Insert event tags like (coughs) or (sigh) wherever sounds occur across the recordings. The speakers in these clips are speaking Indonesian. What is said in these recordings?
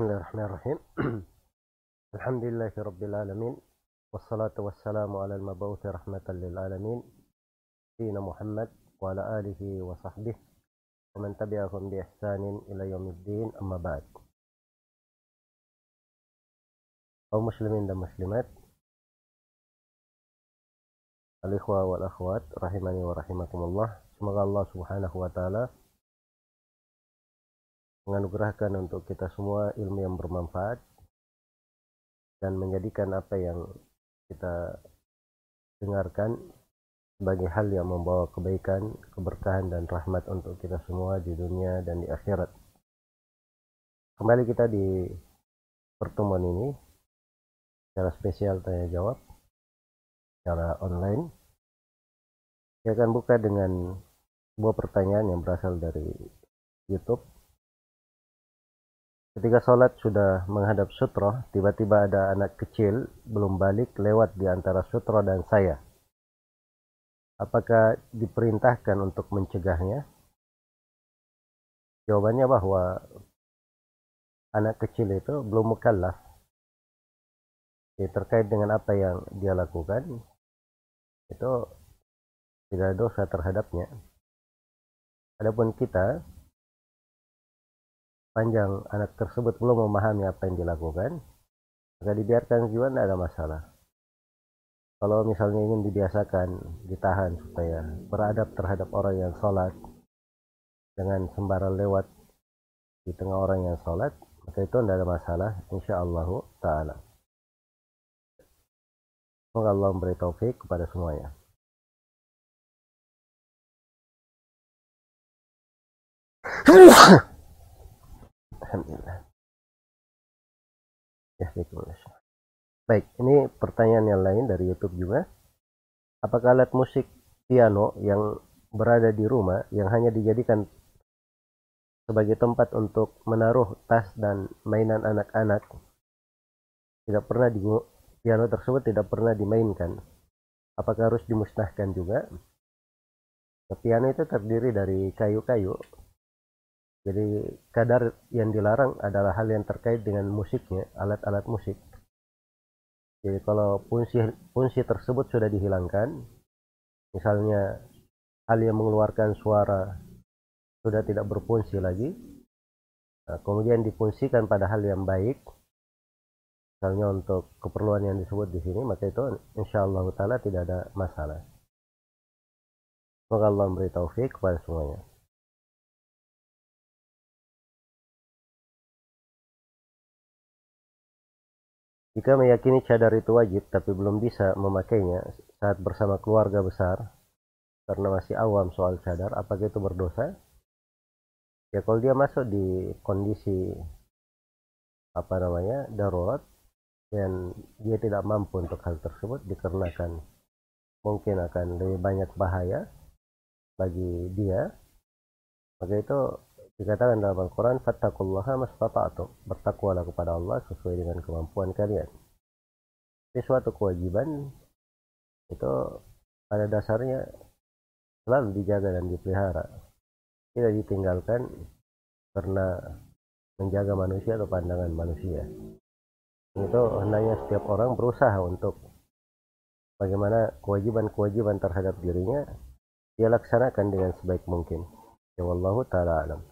بسم الله الرحمن الرحيم. (clears throat) الحمد لله رب العالمين والصلاة والسلام على المبعوث رحمة للعالمين سيدنا محمد وعلى آله وصحبه ومن تبعهم بإحسان إلى يوم الدين أما بعد. muslimin dan muslimat al-ikhwa wal akhwat rahimani wa rahimakumullah semoga subhanahu wa ta'ala menganugerahkan untuk kita semua ilmu yang bermanfaat dan menjadikan apa yang kita dengarkan sebagai hal yang membawa kebaikan, keberkahan dan rahmat untuk kita semua di dunia dan di akhirat. Kembali kita di pertemuan ini secara spesial tanya jawab secara online. Saya akan buka dengan sebuah pertanyaan yang berasal dari YouTube. Ketika sholat sudah menghadap sutroh, tiba-tiba ada anak kecil belum balik lewat di antara sutroh dan saya. Apakah diperintahkan untuk mencegahnya? Jawabannya bahwa anak kecil itu belum mukallaf ya, terkait dengan apa yang dia lakukan itu tidak dosa terhadapnya. Adapun kita panjang anak tersebut belum memahami apa yang dilakukan, maka dibiarkan juga tidak ada masalah. Kalau misalnya ingin dibiasakan, ditahan supaya beradab terhadap orang yang sholat, dengan sembarang lewat di tengah orang yang sholat, maka itu tidak ada masalah, insya Allah ta'ala. Semoga Allah memberi taufik kepada semuanya. (coughs) (coughs) Alhamdulillah. Ya, Baik, ini pertanyaan yang lain dari YouTube juga. Apakah alat musik piano yang berada di rumah yang hanya dijadikan sebagai tempat untuk menaruh tas dan mainan anak-anak? Tidak pernah di piano tersebut tidak pernah dimainkan. Apakah harus dimusnahkan juga? Piano itu terdiri dari kayu-kayu jadi kadar yang dilarang adalah hal yang terkait dengan musiknya alat-alat musik. Jadi kalau fungsi fungsi tersebut sudah dihilangkan misalnya hal yang mengeluarkan suara sudah tidak berfungsi lagi nah, kemudian difungsikan pada hal yang baik misalnya untuk keperluan yang disebut di sini maka itu insya Allah taala tidak ada masalah. Semoga Allah memberi taufik kepada semuanya Jika meyakini cadar itu wajib tapi belum bisa memakainya saat bersama keluarga besar karena masih awam soal cadar, apakah itu berdosa? Ya kalau dia masuk di kondisi apa namanya darurat, dan dia tidak mampu untuk hal tersebut dikarenakan mungkin akan lebih banyak bahaya bagi dia maka itu dikatakan dalam Al-Quran fattakullaha mastata'tum bertakwalah kepada Allah sesuai dengan kemampuan kalian. Ini suatu kewajiban. Itu pada dasarnya selalu dijaga dan dipelihara. Tidak ditinggalkan karena menjaga manusia atau pandangan manusia. Itu hendaknya setiap orang berusaha untuk bagaimana kewajiban-kewajiban terhadap dirinya dia laksanakan dengan sebaik mungkin. Ya wallahu taala alam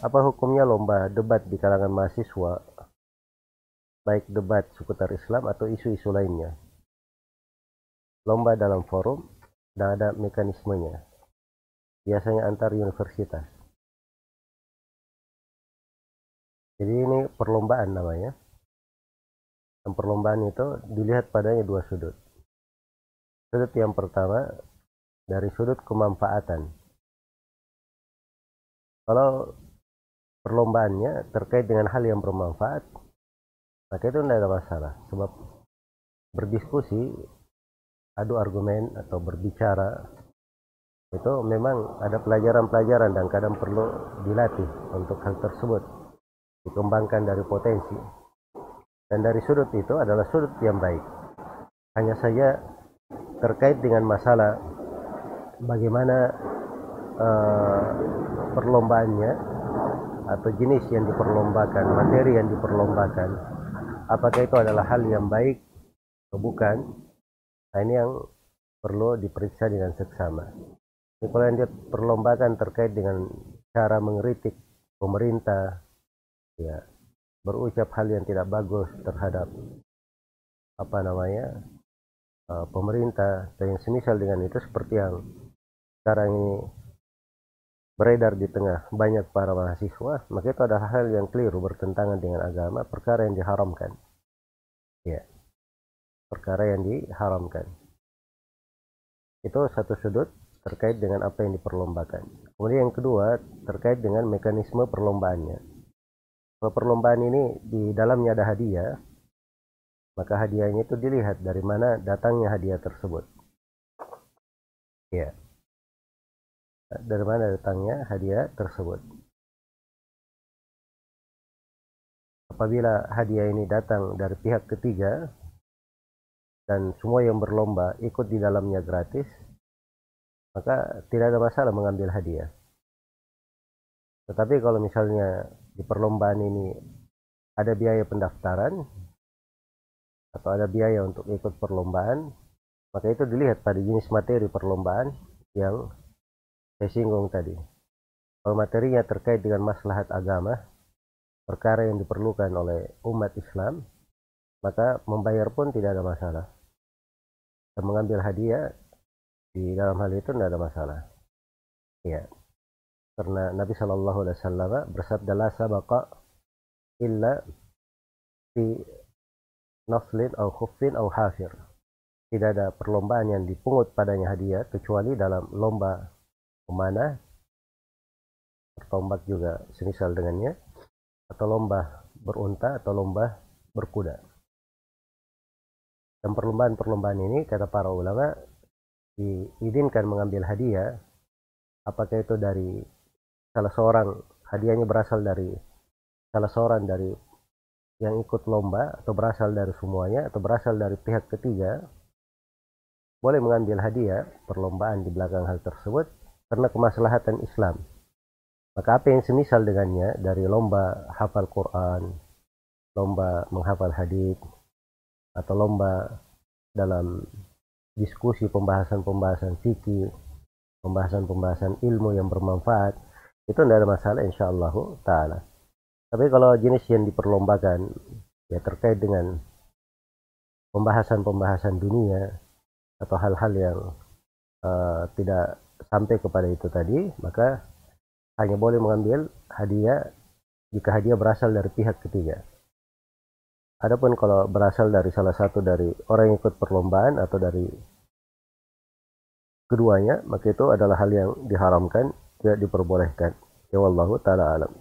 apa hukumnya lomba debat di kalangan mahasiswa baik debat seputar Islam atau isu-isu lainnya lomba dalam forum dan ada mekanismenya biasanya antar universitas Jadi ini perlombaan namanya. Dan perlombaan itu dilihat padanya dua sudut. Sudut yang pertama dari sudut kemanfaatan. Kalau perlombaannya terkait dengan hal yang bermanfaat, maka itu tidak ada masalah. Sebab berdiskusi, adu argumen atau berbicara itu memang ada pelajaran-pelajaran dan kadang perlu dilatih untuk hal tersebut dikembangkan dari potensi dan dari sudut itu adalah sudut yang baik hanya saja terkait dengan masalah bagaimana uh, perlombaannya atau jenis yang diperlombakan, materi yang diperlombakan, apakah itu adalah hal yang baik atau bukan? Nah, ini yang perlu diperiksa dengan seksama. Ini kalau yang diperlombakan terkait dengan cara mengkritik pemerintah, ya berucap hal yang tidak bagus terhadap apa namanya uh, pemerintah dan yang semisal dengan itu seperti yang sekarang ini beredar di tengah banyak para mahasiswa, maka itu adalah hal yang keliru bertentangan dengan agama, perkara yang diharamkan. Ya. Perkara yang diharamkan. Itu satu sudut terkait dengan apa yang diperlombakan. Kemudian yang kedua terkait dengan mekanisme perlombaannya. Kalau perlombaan ini di dalamnya ada hadiah, maka hadiahnya itu dilihat dari mana datangnya hadiah tersebut. Ya. Dari mana datangnya hadiah tersebut. Apabila hadiah ini datang dari pihak ketiga dan semua yang berlomba ikut di dalamnya gratis, maka tidak ada masalah mengambil hadiah. Tetapi kalau misalnya di perlombaan ini ada biaya pendaftaran, atau ada biaya untuk ikut perlombaan, maka itu dilihat pada jenis materi perlombaan yang saya singgung tadi. Kalau materinya terkait dengan maslahat agama, perkara yang diperlukan oleh umat Islam, maka membayar pun tidak ada masalah. Dan mengambil hadiah di dalam hal itu tidak ada masalah. Ya. Karena Nabi Shallallahu Alaihi Wasallam bersabda la sabaqa illa fi naflin au khuffin au hafir. Tidak ada perlombaan yang dipungut padanya hadiah kecuali dalam lomba memanah bertombak juga semisal dengannya atau lomba berunta atau lomba berkuda. Dan perlombaan-perlombaan ini kata para ulama diizinkan mengambil hadiah apakah itu dari salah seorang hadiahnya berasal dari salah seorang dari yang ikut lomba atau berasal dari semuanya atau berasal dari pihak ketiga boleh mengambil hadiah perlombaan di belakang hal tersebut karena kemaslahatan Islam. Maka apa yang semisal dengannya dari lomba hafal Quran, lomba menghafal hadis atau lomba dalam diskusi pembahasan-pembahasan fikih, pembahasan-pembahasan ilmu yang bermanfaat, itu tidak ada masalah insya Allah taala. Tapi kalau jenis yang diperlombakan ya terkait dengan pembahasan-pembahasan dunia atau hal-hal yang uh, tidak sampai kepada itu tadi, maka hanya boleh mengambil hadiah jika hadiah berasal dari pihak ketiga. Adapun kalau berasal dari salah satu dari orang yang ikut perlombaan atau dari keduanya, maka itu adalah hal yang diharamkan, tidak diperbolehkan. Ya wallahu taala alam.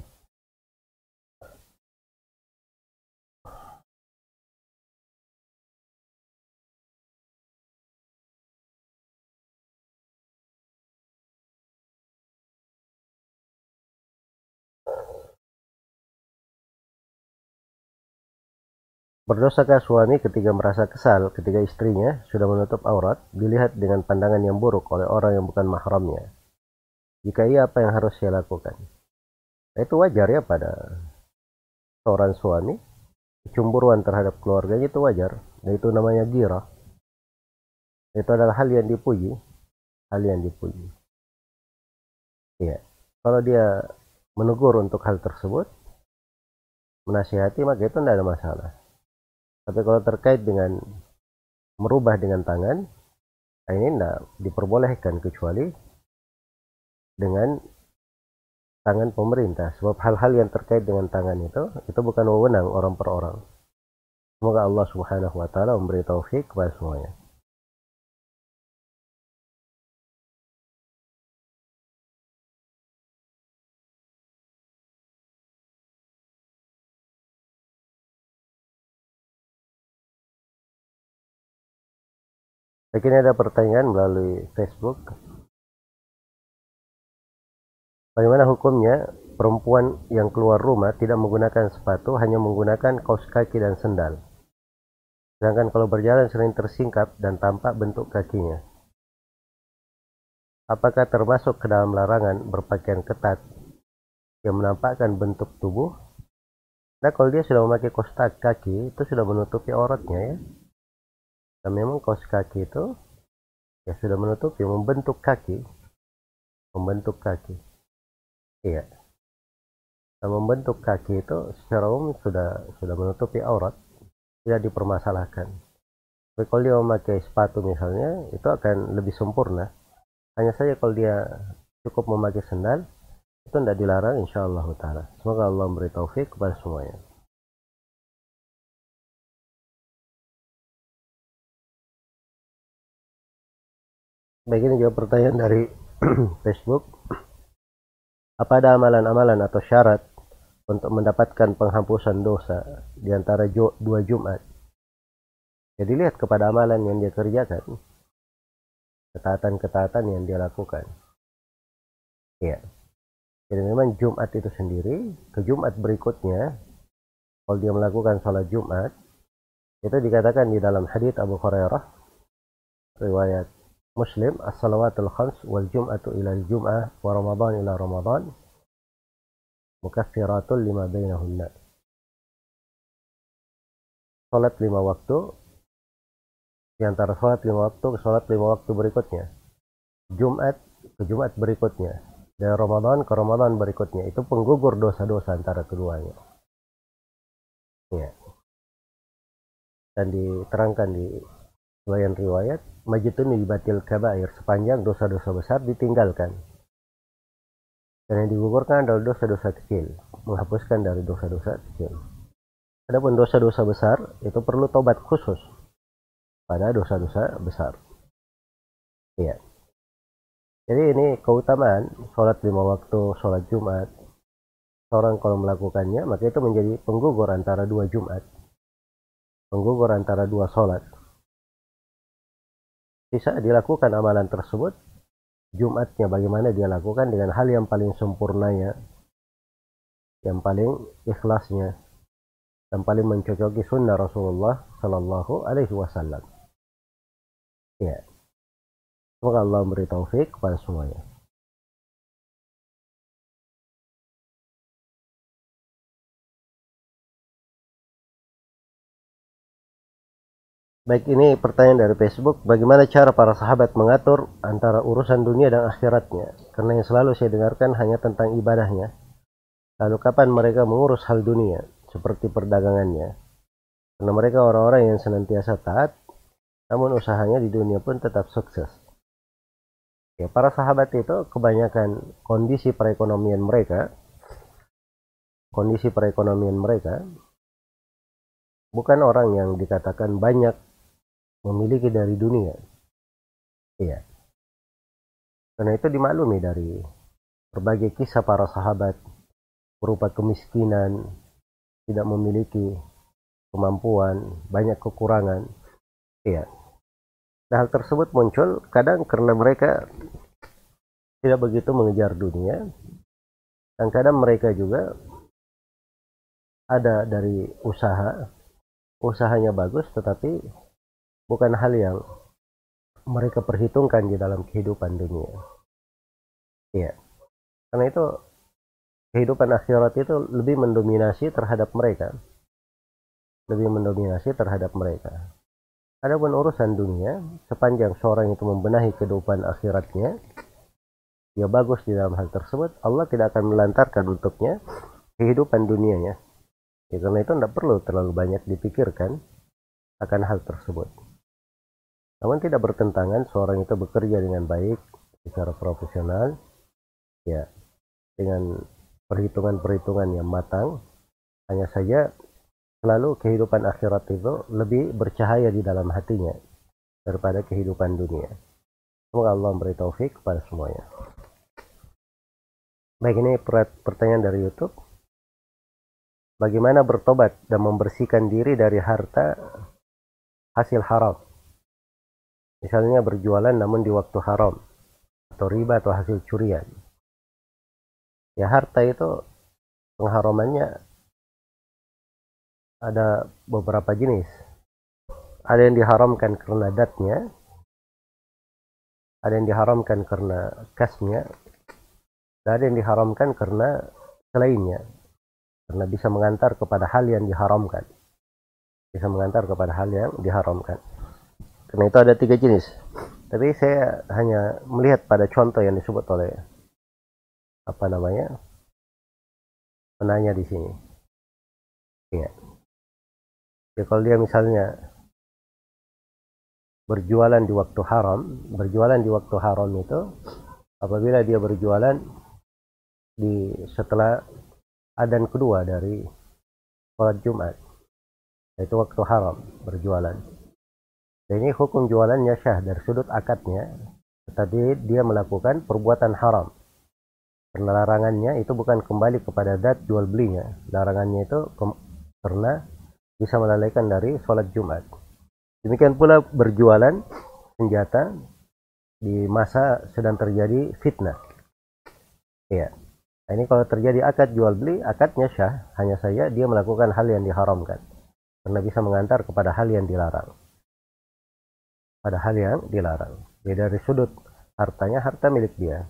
Berdosakah suami ketika merasa kesal ketika istrinya sudah menutup aurat dilihat dengan pandangan yang buruk oleh orang yang bukan mahramnya? Jika iya, apa yang harus saya lakukan? Nah, itu wajar ya pada seorang suami. Kecemburuan terhadap keluarganya itu wajar. Dan itu namanya gira. Itu adalah hal yang dipuji. Hal yang dipuji. Iya. Kalau dia menegur untuk hal tersebut, menasihati, maka itu tidak ada masalah tapi kalau terkait dengan merubah dengan tangan, nah ini tidak diperbolehkan kecuali dengan tangan pemerintah. Sebab hal-hal yang terkait dengan tangan itu, itu bukan wewenang orang per orang. Semoga Allah subhanahu wa ta'ala memberi taufik kepada semuanya. Akhirnya ada pertanyaan melalui Facebook. Bagaimana hukumnya perempuan yang keluar rumah tidak menggunakan sepatu, hanya menggunakan kaos kaki dan sendal. Sedangkan kalau berjalan sering tersingkap dan tampak bentuk kakinya. Apakah termasuk ke dalam larangan berpakaian ketat yang menampakkan bentuk tubuh nah kalau dia sudah memakai kaos kaki itu sudah menutupi auratnya ya dan memang kaos kaki itu ya sudah menutupi membentuk kaki. Membentuk kaki. Iya. Dan membentuk kaki itu secara umum sudah sudah menutupi aurat tidak dipermasalahkan. Tapi kalau dia memakai sepatu misalnya itu akan lebih sempurna. Hanya saja kalau dia cukup memakai sendal itu tidak dilarang insya Allah taala. Semoga Allah memberi taufik kepada semuanya baik ini juga pertanyaan dari (clears throat) Facebook. Apa ada amalan-amalan atau syarat untuk mendapatkan penghapusan dosa di antara dua Jumat? Jadi lihat kepada amalan yang dia kerjakan ketaatan-ketaatan yang dia lakukan. Ya. Jadi memang Jumat itu sendiri, ke Jumat berikutnya, kalau dia melakukan sholat Jumat, itu dikatakan di dalam hadits Abu Hurairah, riwayat Muslim, as-salawatul khams wal jum'atu ila al-jum'ah wa ramadan ila ramadan mukaffiratul lima waktu di antara salat lima waktu ke salat lima waktu berikutnya. Jumat ke Jumat berikutnya dari Ramadan ke Ramadan berikutnya itu penggugur dosa-dosa antara keduanya. Ya. Dan diterangkan di sebagian riwayat, majitun dibatil kabair sepanjang dosa-dosa besar ditinggalkan. Dan yang digugurkan adalah dosa-dosa kecil, menghapuskan dari dosa-dosa kecil. Adapun dosa-dosa besar itu perlu tobat khusus pada dosa-dosa besar. Iya. Jadi ini keutamaan sholat lima waktu, sholat Jumat. Seorang kalau melakukannya, maka itu menjadi penggugur antara dua Jumat. Penggugur antara dua sholat. Bisa dilakukan amalan tersebut, Jumatnya bagaimana dia lakukan dengan hal yang paling sempurnanya, yang paling ikhlasnya, yang paling mencocoki sunnah Rasulullah Sallallahu Alaihi Wasallam. Ya, Semoga Allah memberi taufik kepada semuanya. Baik ini pertanyaan dari Facebook, bagaimana cara para sahabat mengatur antara urusan dunia dan akhiratnya? Karena yang selalu saya dengarkan hanya tentang ibadahnya. Lalu kapan mereka mengurus hal dunia, seperti perdagangannya? Karena mereka orang-orang yang senantiasa taat, namun usahanya di dunia pun tetap sukses. Ya, para sahabat itu kebanyakan kondisi perekonomian mereka, kondisi perekonomian mereka, bukan orang yang dikatakan banyak memiliki dari dunia. Iya. Karena itu dimaklumi dari berbagai kisah para sahabat berupa kemiskinan, tidak memiliki kemampuan, banyak kekurangan. Iya. Nah, hal tersebut muncul kadang karena mereka tidak begitu mengejar dunia dan kadang mereka juga ada dari usaha usahanya bagus tetapi bukan hal yang mereka perhitungkan di dalam kehidupan dunia. Iya. Karena itu kehidupan akhirat itu lebih mendominasi terhadap mereka. Lebih mendominasi terhadap mereka. Adapun urusan dunia, sepanjang seorang itu membenahi kehidupan akhiratnya, dia bagus di dalam hal tersebut, Allah tidak akan melantarkan untuknya kehidupan dunianya. Ya, karena itu tidak perlu terlalu banyak dipikirkan akan hal tersebut. Namun tidak bertentangan seorang itu bekerja dengan baik secara profesional, ya dengan perhitungan-perhitungan yang matang. Hanya saja selalu kehidupan akhirat itu lebih bercahaya di dalam hatinya daripada kehidupan dunia. Semoga Allah memberi taufik kepada semuanya. Baik ini pertanyaan dari YouTube. Bagaimana bertobat dan membersihkan diri dari harta hasil haram? Misalnya berjualan namun di waktu haram atau riba atau hasil curian. Ya harta itu pengharamannya ada beberapa jenis. Ada yang diharamkan karena datnya, ada yang diharamkan karena kasnya, dan ada yang diharamkan karena selainnya karena bisa mengantar kepada hal yang diharamkan bisa mengantar kepada hal yang diharamkan karena itu ada tiga jenis. Tapi saya hanya melihat pada contoh yang disebut oleh apa namanya penanya di sini. Ya. ya kalau dia misalnya berjualan di waktu haram berjualan di waktu haram itu apabila dia berjualan di setelah adan kedua dari sholat Jumat itu waktu haram berjualan ini hukum jualannya syah dari sudut akadnya tetapi dia melakukan perbuatan haram karena larangannya itu bukan kembali kepada dat jual belinya larangannya itu karena bisa melalaikan dari sholat Jumat Demikian pula berjualan senjata di masa sedang terjadi fitnah. Ya. Nah, ini kalau terjadi akad jual beli, akadnya syah, hanya saja dia melakukan hal yang diharamkan. Karena bisa mengantar kepada hal yang dilarang. Pada hal yang dilarang. Jadi dari sudut hartanya, harta milik dia.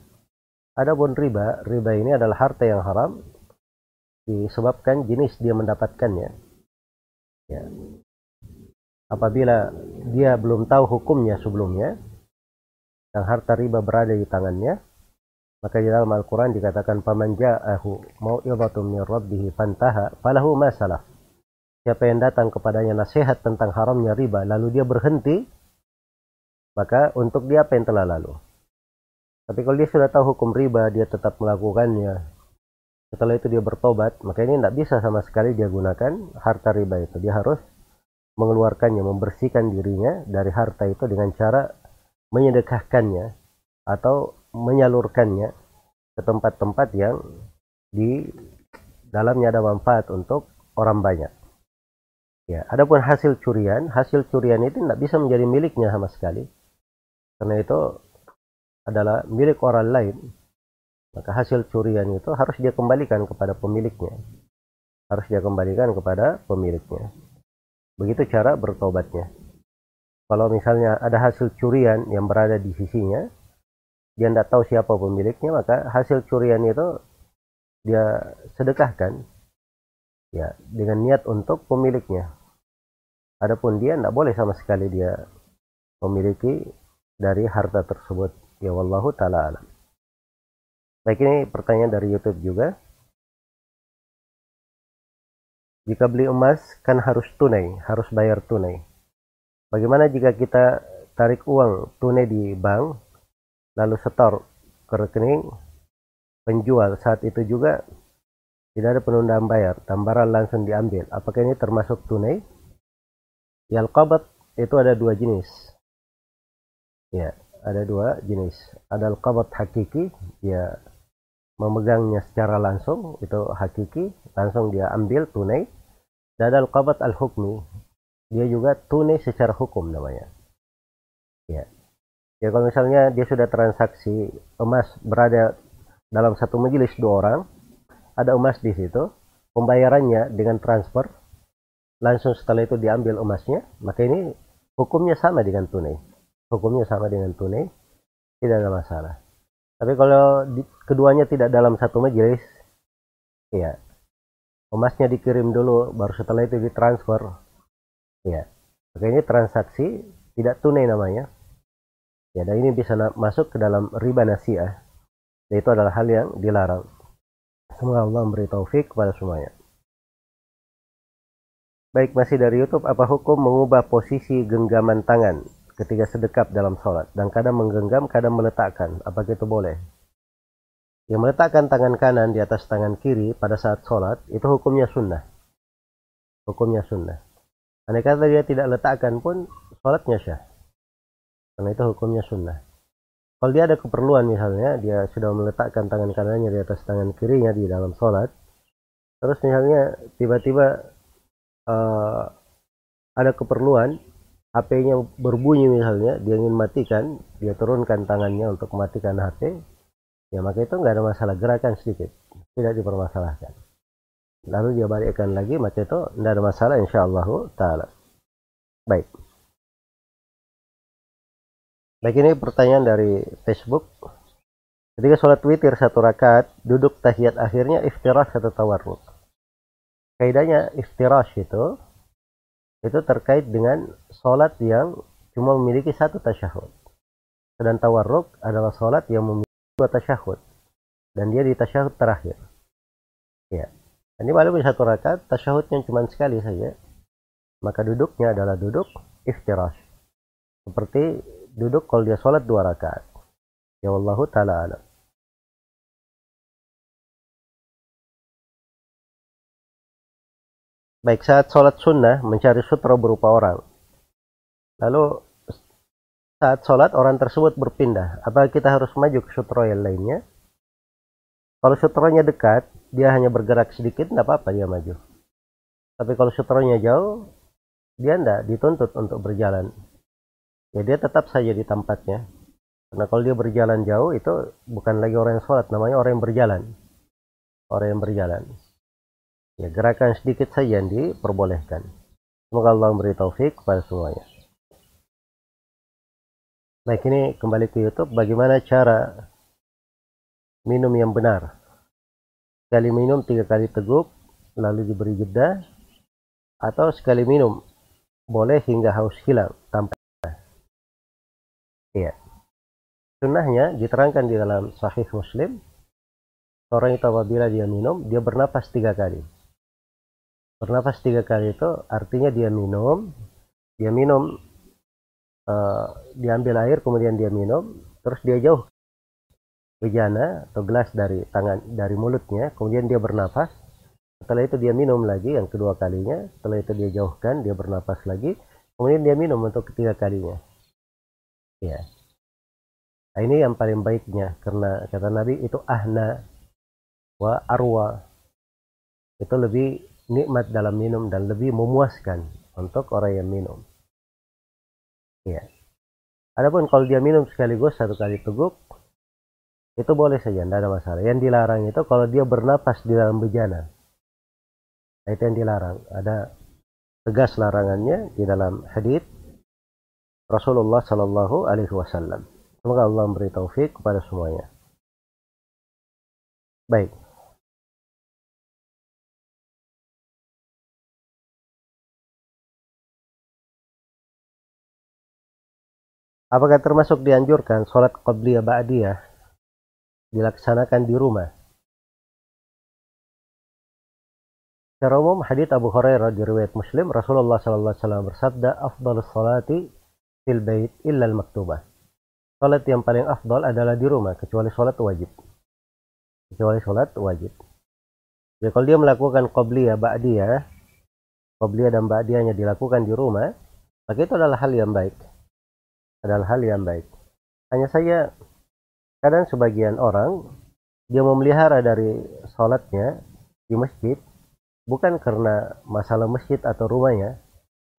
Adapun riba, riba ini adalah harta yang haram disebabkan jenis dia mendapatkannya. Ya apabila dia belum tahu hukumnya sebelumnya dan harta riba berada di tangannya maka di dalam Al-Quran dikatakan paman ja'ahu mau'idhatum min rabbih fantaha falahu masalah siapa yang datang kepadanya nasihat tentang haramnya riba lalu dia berhenti maka untuk dia apa yang telah lalu tapi kalau dia sudah tahu hukum riba dia tetap melakukannya setelah itu dia bertobat maka ini tidak bisa sama sekali dia gunakan harta riba itu dia harus mengeluarkannya, membersihkan dirinya dari harta itu dengan cara menyedekahkannya atau menyalurkannya ke tempat-tempat yang di dalamnya ada manfaat untuk orang banyak. Ya, adapun hasil curian, hasil curian itu tidak bisa menjadi miliknya sama sekali. Karena itu adalah milik orang lain. Maka hasil curian itu harus dia kembalikan kepada pemiliknya. Harus dia kembalikan kepada pemiliknya. Begitu cara bertobatnya. Kalau misalnya ada hasil curian yang berada di sisinya, dia tidak tahu siapa pemiliknya, maka hasil curian itu dia sedekahkan ya dengan niat untuk pemiliknya. Adapun dia tidak boleh sama sekali dia memiliki dari harta tersebut. Ya wallahu taala alam. Baik ini pertanyaan dari YouTube juga. Jika beli emas kan harus tunai, harus bayar tunai. Bagaimana jika kita tarik uang tunai di bank, lalu setor ke rekening penjual saat itu juga tidak ada penundaan bayar, tambaran langsung diambil. Apakah ini termasuk tunai? Yang qabat itu ada dua jenis. Ya, ada dua jenis. Ada al-qabat hakiki, ya memegangnya secara langsung, itu hakiki, langsung dia ambil tunai Dadal qabat al-hukmi, dia juga tunai secara hukum namanya. Ya. Ya kalau misalnya dia sudah transaksi emas berada dalam satu majelis dua orang, ada emas di situ, pembayarannya dengan transfer, langsung setelah itu diambil emasnya, maka ini hukumnya sama dengan tunai. Hukumnya sama dengan tunai, tidak ada masalah. Tapi kalau di, keduanya tidak dalam satu majelis, ya emasnya dikirim dulu baru setelah itu ditransfer. Ya oke ini transaksi tidak tunai namanya. Ya dan ini bisa masuk ke dalam riba nasiah. Dan itu adalah hal yang dilarang. Semoga Allah memberi taufik kepada semuanya. Baik masih dari YouTube apa hukum mengubah posisi genggaman tangan ketika sedekap dalam sholat. Dan kadang menggenggam kadang meletakkan. Apakah itu boleh? Yang meletakkan tangan kanan di atas tangan kiri pada saat sholat itu hukumnya sunnah. Hukumnya sunnah. Andai kata dia tidak letakkan pun sholatnya syah. Karena itu hukumnya sunnah. Kalau dia ada keperluan misalnya dia sudah meletakkan tangan kanannya di atas tangan kirinya di dalam sholat terus misalnya tiba-tiba uh, ada keperluan HP-nya berbunyi misalnya dia ingin matikan dia turunkan tangannya untuk mematikan HP ya maka itu nggak ada masalah gerakan sedikit tidak dipermasalahkan. Lalu dia balikkan lagi maka itu tidak ada masalah insyaallah taala. Baik. Baik ini pertanyaan dari Facebook. Ketika sholat witir satu rakaat duduk tahiyat akhirnya iftirash atau tawarruk. Kaidahnya iftirash itu itu terkait dengan sholat yang cuma memiliki satu tasyahud. Sedang tawarruk adalah sholat yang memiliki dua tasyahud. Dan dia di tasyahud terakhir. Ya. Ini walaupun satu rakaat tasyahudnya cuma sekali saja. Maka duduknya adalah duduk iftirash. Seperti duduk kalau dia sholat dua rakaat. Ya Allah taala alam baik saat sholat sunnah mencari sutra berupa orang. Lalu saat sholat orang tersebut berpindah. Apakah kita harus maju ke sutra yang lainnya? Kalau sutranya dekat dia hanya bergerak sedikit tidak apa-apa dia maju. Tapi kalau sutranya jauh dia tidak dituntut untuk berjalan. Ya dia tetap saja di tempatnya. Karena kalau dia berjalan jauh itu bukan lagi orang yang sholat namanya orang yang berjalan. Orang yang berjalan ya gerakan sedikit saja yang diperbolehkan. Semoga Allah memberi taufik kepada semuanya. Baik ini kembali ke YouTube. Bagaimana cara minum yang benar? Sekali minum tiga kali teguk lalu diberi jeda atau sekali minum boleh hingga haus hilang tanpa iya. Sunnahnya diterangkan di dalam sahih muslim. Orang itu apabila dia minum dia bernapas tiga kali bernapas tiga kali itu artinya dia minum dia minum uh, diambil air kemudian dia minum terus dia jauh bejana atau gelas dari tangan dari mulutnya kemudian dia bernapas setelah itu dia minum lagi yang kedua kalinya. Setelah itu dia jauhkan, dia bernapas lagi. Kemudian dia minum untuk ketiga kalinya. Ya. Nah, ini yang paling baiknya karena kata Nabi itu ahna wa arwa. Itu lebih nikmat dalam minum dan lebih memuaskan untuk orang yang minum. Ya. Adapun kalau dia minum sekaligus satu kali teguk, itu boleh saja, tidak ada masalah. Yang dilarang itu kalau dia bernapas di dalam bejana itu yang dilarang ada tegas larangannya di dalam hadis Rasulullah Shallallahu Alaihi Wasallam semoga Allah memberi taufik kepada semuanya baik Apakah termasuk dianjurkan sholat qabliyah ba'diyah dilaksanakan di rumah? Secara umum hadits Abu Hurairah di riwayat Muslim Rasulullah sallallahu alaihi wasallam bersabda afdalus salati fil bait illa al maktubah. Salat yang paling afdal adalah di rumah kecuali salat wajib. Kecuali salat wajib. Jadi kalau dia melakukan qabliyah ba'diyah, qabliyah dan ba'diyahnya dilakukan di rumah, maka itu adalah hal yang baik. Adalah hal yang baik. Hanya saja kadang sebagian orang dia memelihara dari salatnya di masjid bukan karena masalah masjid atau rumahnya,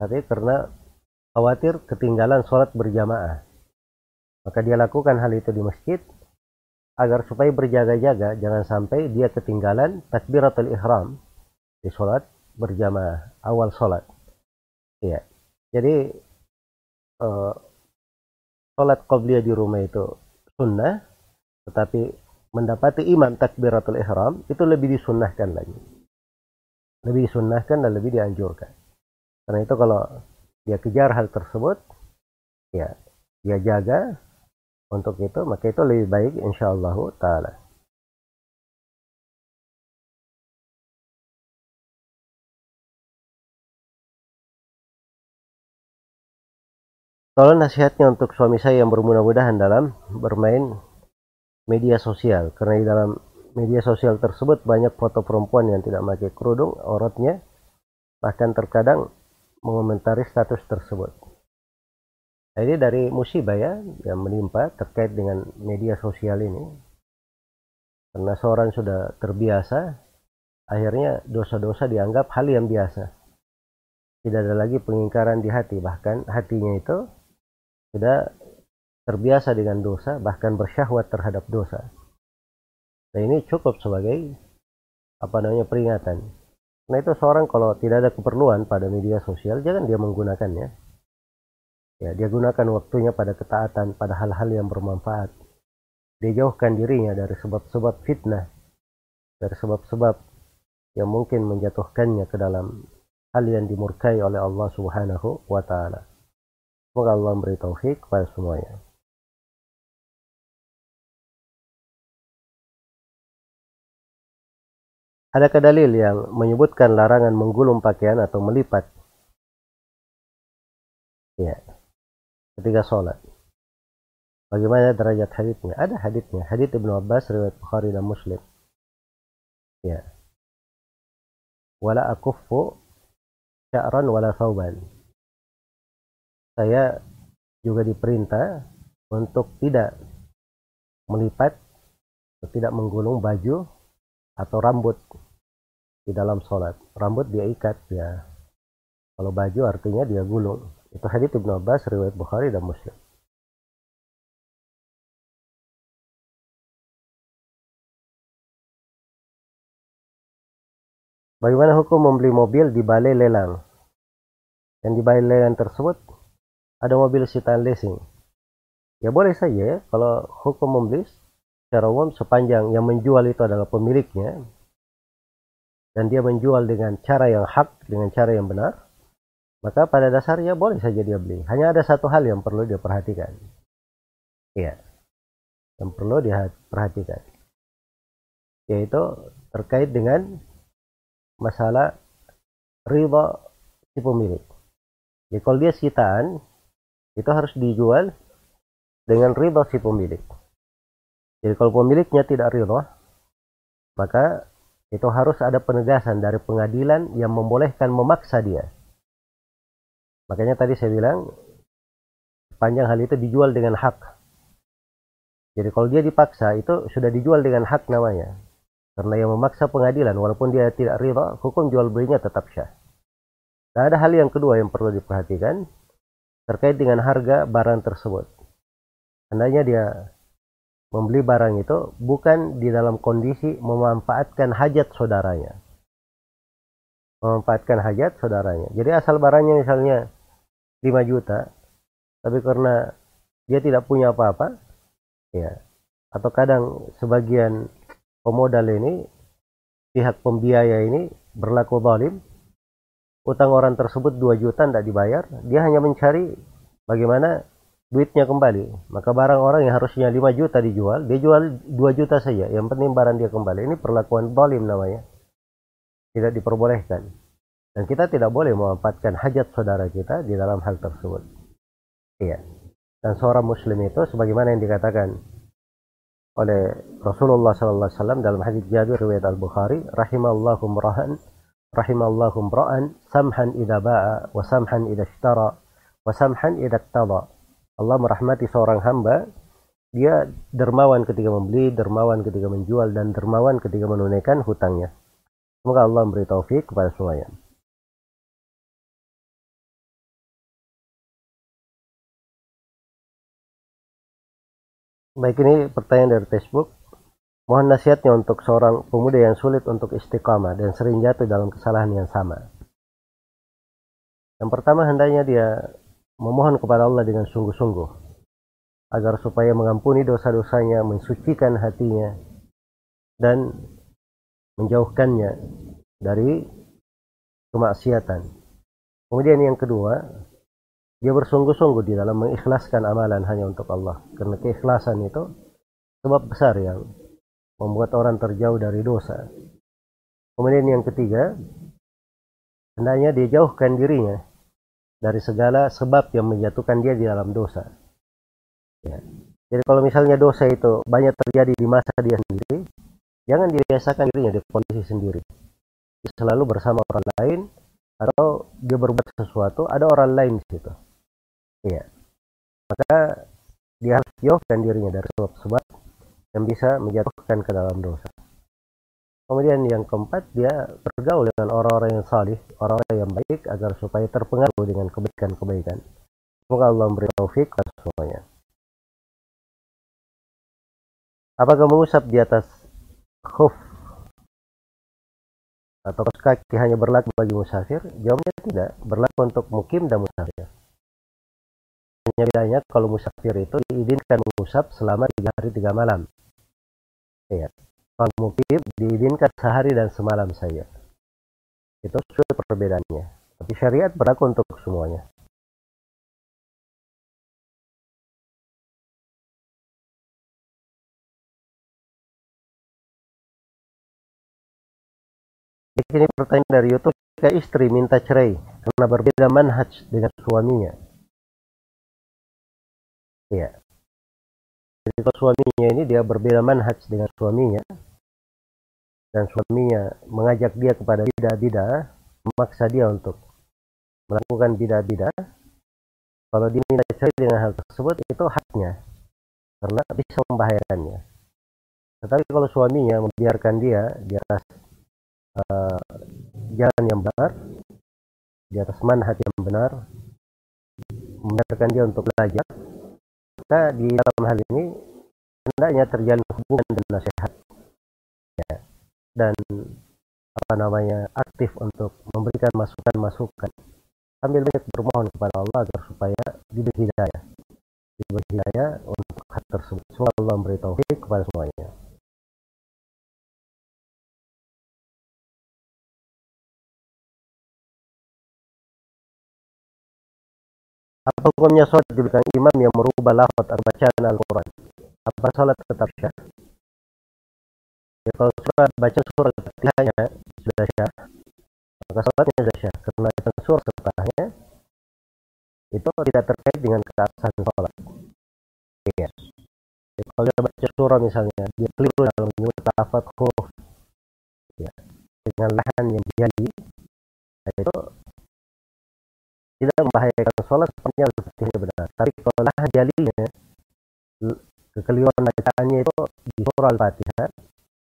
tapi karena khawatir ketinggalan sholat berjamaah. Maka dia lakukan hal itu di masjid agar supaya berjaga-jaga jangan sampai dia ketinggalan takbiratul ihram di sholat berjamaah awal sholat. Iya. Jadi uh, sholat qobliyah di rumah itu sunnah, tetapi mendapati imam takbiratul ihram itu lebih disunnahkan lagi lebih disunnahkan dan lebih dianjurkan. Karena itu kalau dia kejar hal tersebut, ya dia jaga untuk itu, maka itu lebih baik insya Allah taala. Tolong nasihatnya untuk suami saya yang bermudah-mudahan dalam bermain media sosial. Karena di dalam media sosial tersebut banyak foto perempuan yang tidak pakai kerudung auratnya bahkan terkadang mengomentari status tersebut. Nah, ini dari musibah ya yang menimpa terkait dengan media sosial ini. Karena seorang sudah terbiasa akhirnya dosa-dosa dianggap hal yang biasa. Tidak ada lagi pengingkaran di hati bahkan hatinya itu sudah terbiasa dengan dosa bahkan bersyahwat terhadap dosa Nah ini cukup sebagai apa namanya peringatan. Nah itu seorang kalau tidak ada keperluan pada media sosial jangan dia menggunakannya. Ya dia gunakan waktunya pada ketaatan, pada hal-hal yang bermanfaat. dia jauhkan dirinya dari sebab-sebab fitnah, dari sebab-sebab yang mungkin menjatuhkannya ke dalam hal yang dimurkai oleh Allah Subhanahu wa taala. Semoga Allah memberi taufik kepada semuanya. Adakah dalil yang menyebutkan larangan menggulung pakaian atau melipat? Ya, ketika sholat. Bagaimana derajat haditnya? Ada haditnya. Hadit Ibnu Abbas riwayat Bukhari dan Muslim. Ya. Wala akuffu sya'ran wala thawban. Saya juga diperintah untuk tidak melipat tidak menggulung baju atau rambut di dalam sholat. Rambut dia ikat ya. Kalau baju artinya dia gulung. Itu hadits Ibnu Abbas riwayat Bukhari dan Muslim. Bagaimana hukum membeli mobil di balai lelang? Dan di balai lelang tersebut ada mobil sitaan leasing. Ya boleh saja ya, kalau hukum membeli secara umum sepanjang yang menjual itu adalah pemiliknya dan dia menjual dengan cara yang hak, dengan cara yang benar, maka pada dasarnya boleh saja dia beli. Hanya ada satu hal yang perlu dia perhatikan. Iya. Yang perlu dia perhatikan. Yaitu terkait dengan masalah riba si pemilik. Jadi kalau dia sitaan, itu harus dijual dengan riba si pemilik. Jadi kalau pemiliknya tidak riba, maka itu harus ada penegasan dari pengadilan yang membolehkan memaksa dia. Makanya tadi saya bilang, panjang hal itu dijual dengan hak. Jadi kalau dia dipaksa, itu sudah dijual dengan hak namanya. Karena yang memaksa pengadilan, walaupun dia tidak riba, hukum jual belinya tetap syah. Nah, ada hal yang kedua yang perlu diperhatikan terkait dengan harga barang tersebut. Hendaknya dia membeli barang itu bukan di dalam kondisi memanfaatkan hajat saudaranya. Memanfaatkan hajat saudaranya. Jadi asal barangnya misalnya 5 juta, tapi karena dia tidak punya apa-apa, ya, atau kadang sebagian pemodal ini, pihak pembiaya ini berlaku zalim, utang orang tersebut 2 juta tidak dibayar, dia hanya mencari bagaimana duitnya kembali. Maka barang orang yang harusnya 5 juta dijual, dia jual 2 juta saja. Yang penting barang dia kembali. Ini perlakuan zalim namanya. Tidak diperbolehkan. Dan kita tidak boleh memanfaatkan hajat saudara kita di dalam hal tersebut. Iya. Dan seorang muslim itu sebagaimana yang dikatakan oleh Rasulullah wasallam dalam hadis Jabir riwayat Al-Bukhari, rahimallahu mrahan rahimallahu mra'an samhan idza ba'a wa samhan idza ishtara wa samhan idza iqtada. Allah merahmati seorang hamba dia dermawan ketika membeli, dermawan ketika menjual dan dermawan ketika menunaikan hutangnya. Semoga Allah memberi taufik kepada semuanya. Baik ini pertanyaan dari Facebook. Mohon nasihatnya untuk seorang pemuda yang sulit untuk istiqamah dan sering jatuh dalam kesalahan yang sama. Yang pertama hendaknya dia memohon kepada Allah dengan sungguh-sungguh agar supaya mengampuni dosa-dosanya, mensucikan hatinya dan menjauhkannya dari kemaksiatan. Kemudian yang kedua, dia bersungguh-sungguh di dalam mengikhlaskan amalan hanya untuk Allah. Karena keikhlasan itu sebab besar yang membuat orang terjauh dari dosa. Kemudian yang ketiga, hendaknya dia jauhkan dirinya dari segala sebab yang menjatuhkan dia di dalam dosa. Ya. Jadi kalau misalnya dosa itu banyak terjadi di masa dia sendiri, jangan dibiasakan dirinya di kondisi sendiri. Dia selalu bersama orang lain atau dia berbuat sesuatu, ada orang lain di situ. Iya. Maka dia harus jauhkan dirinya dari sebab-sebab yang bisa menjatuhkan ke dalam dosa. Kemudian yang keempat, dia bergaul dengan orang-orang yang salih, orang-orang yang baik agar supaya terpengaruh dengan kebaikan-kebaikan. Semoga Allah memberi taufik kepada semuanya. Apakah mengusap di atas khuf atau kaki hanya berlaku bagi musafir? Jawabnya tidak, berlaku untuk mukim dan musafir hanya bedanya kalau musafir itu diizinkan mengusap selama tiga hari tiga malam ya kalau mukib diizinkan sehari dan semalam saja. Itu sudah perbedaannya. Tapi syariat berlaku untuk semuanya. Ini pertanyaan dari YouTube. Jika istri minta cerai karena berbeda manhaj dengan suaminya. Ya kalau suaminya ini dia berbeda manhaj dengan suaminya. Dan suaminya mengajak dia kepada bidah-bidah memaksa dia untuk melakukan bidah-bidah. Kalau diminta cerai dengan hal tersebut itu haknya. Karena bisa membahayakannya. Tetapi kalau suaminya membiarkan dia di atas uh, jalan yang benar di atas manhaj yang benar membiarkan dia untuk belajar maka di dalam hal ini hendaknya terjalin hubungan dan nasihat. Ya. dan apa namanya aktif untuk memberikan masukan-masukan. Sambil banyak bermohon kepada Allah agar supaya diberi hidayah. Diberi hidayah untuk hal tersebut. Semoga Allah memberi taufik kepada semuanya Apa hukumnya sholat di belakang imam yang merubah lafaz bacaan Al-Quran? Apa sholat tetap syah? Ya, kalau surat baca surat fatihahnya sudah syah, maka sholatnya sudah syah. Karena itu surat setelahnya itu tidak terkait dengan keabsahan sholat. Ya. ya. kalau dia baca surah misalnya, dia keliru dalam menyebut lafaz huruf ya, dengan lahan yang jadi, nah itu tidak membahayakan sholat sepanjang seperti benar. Tapi kalau lah jalinya kekeliruan bacaannya itu di surah Al-Fatihah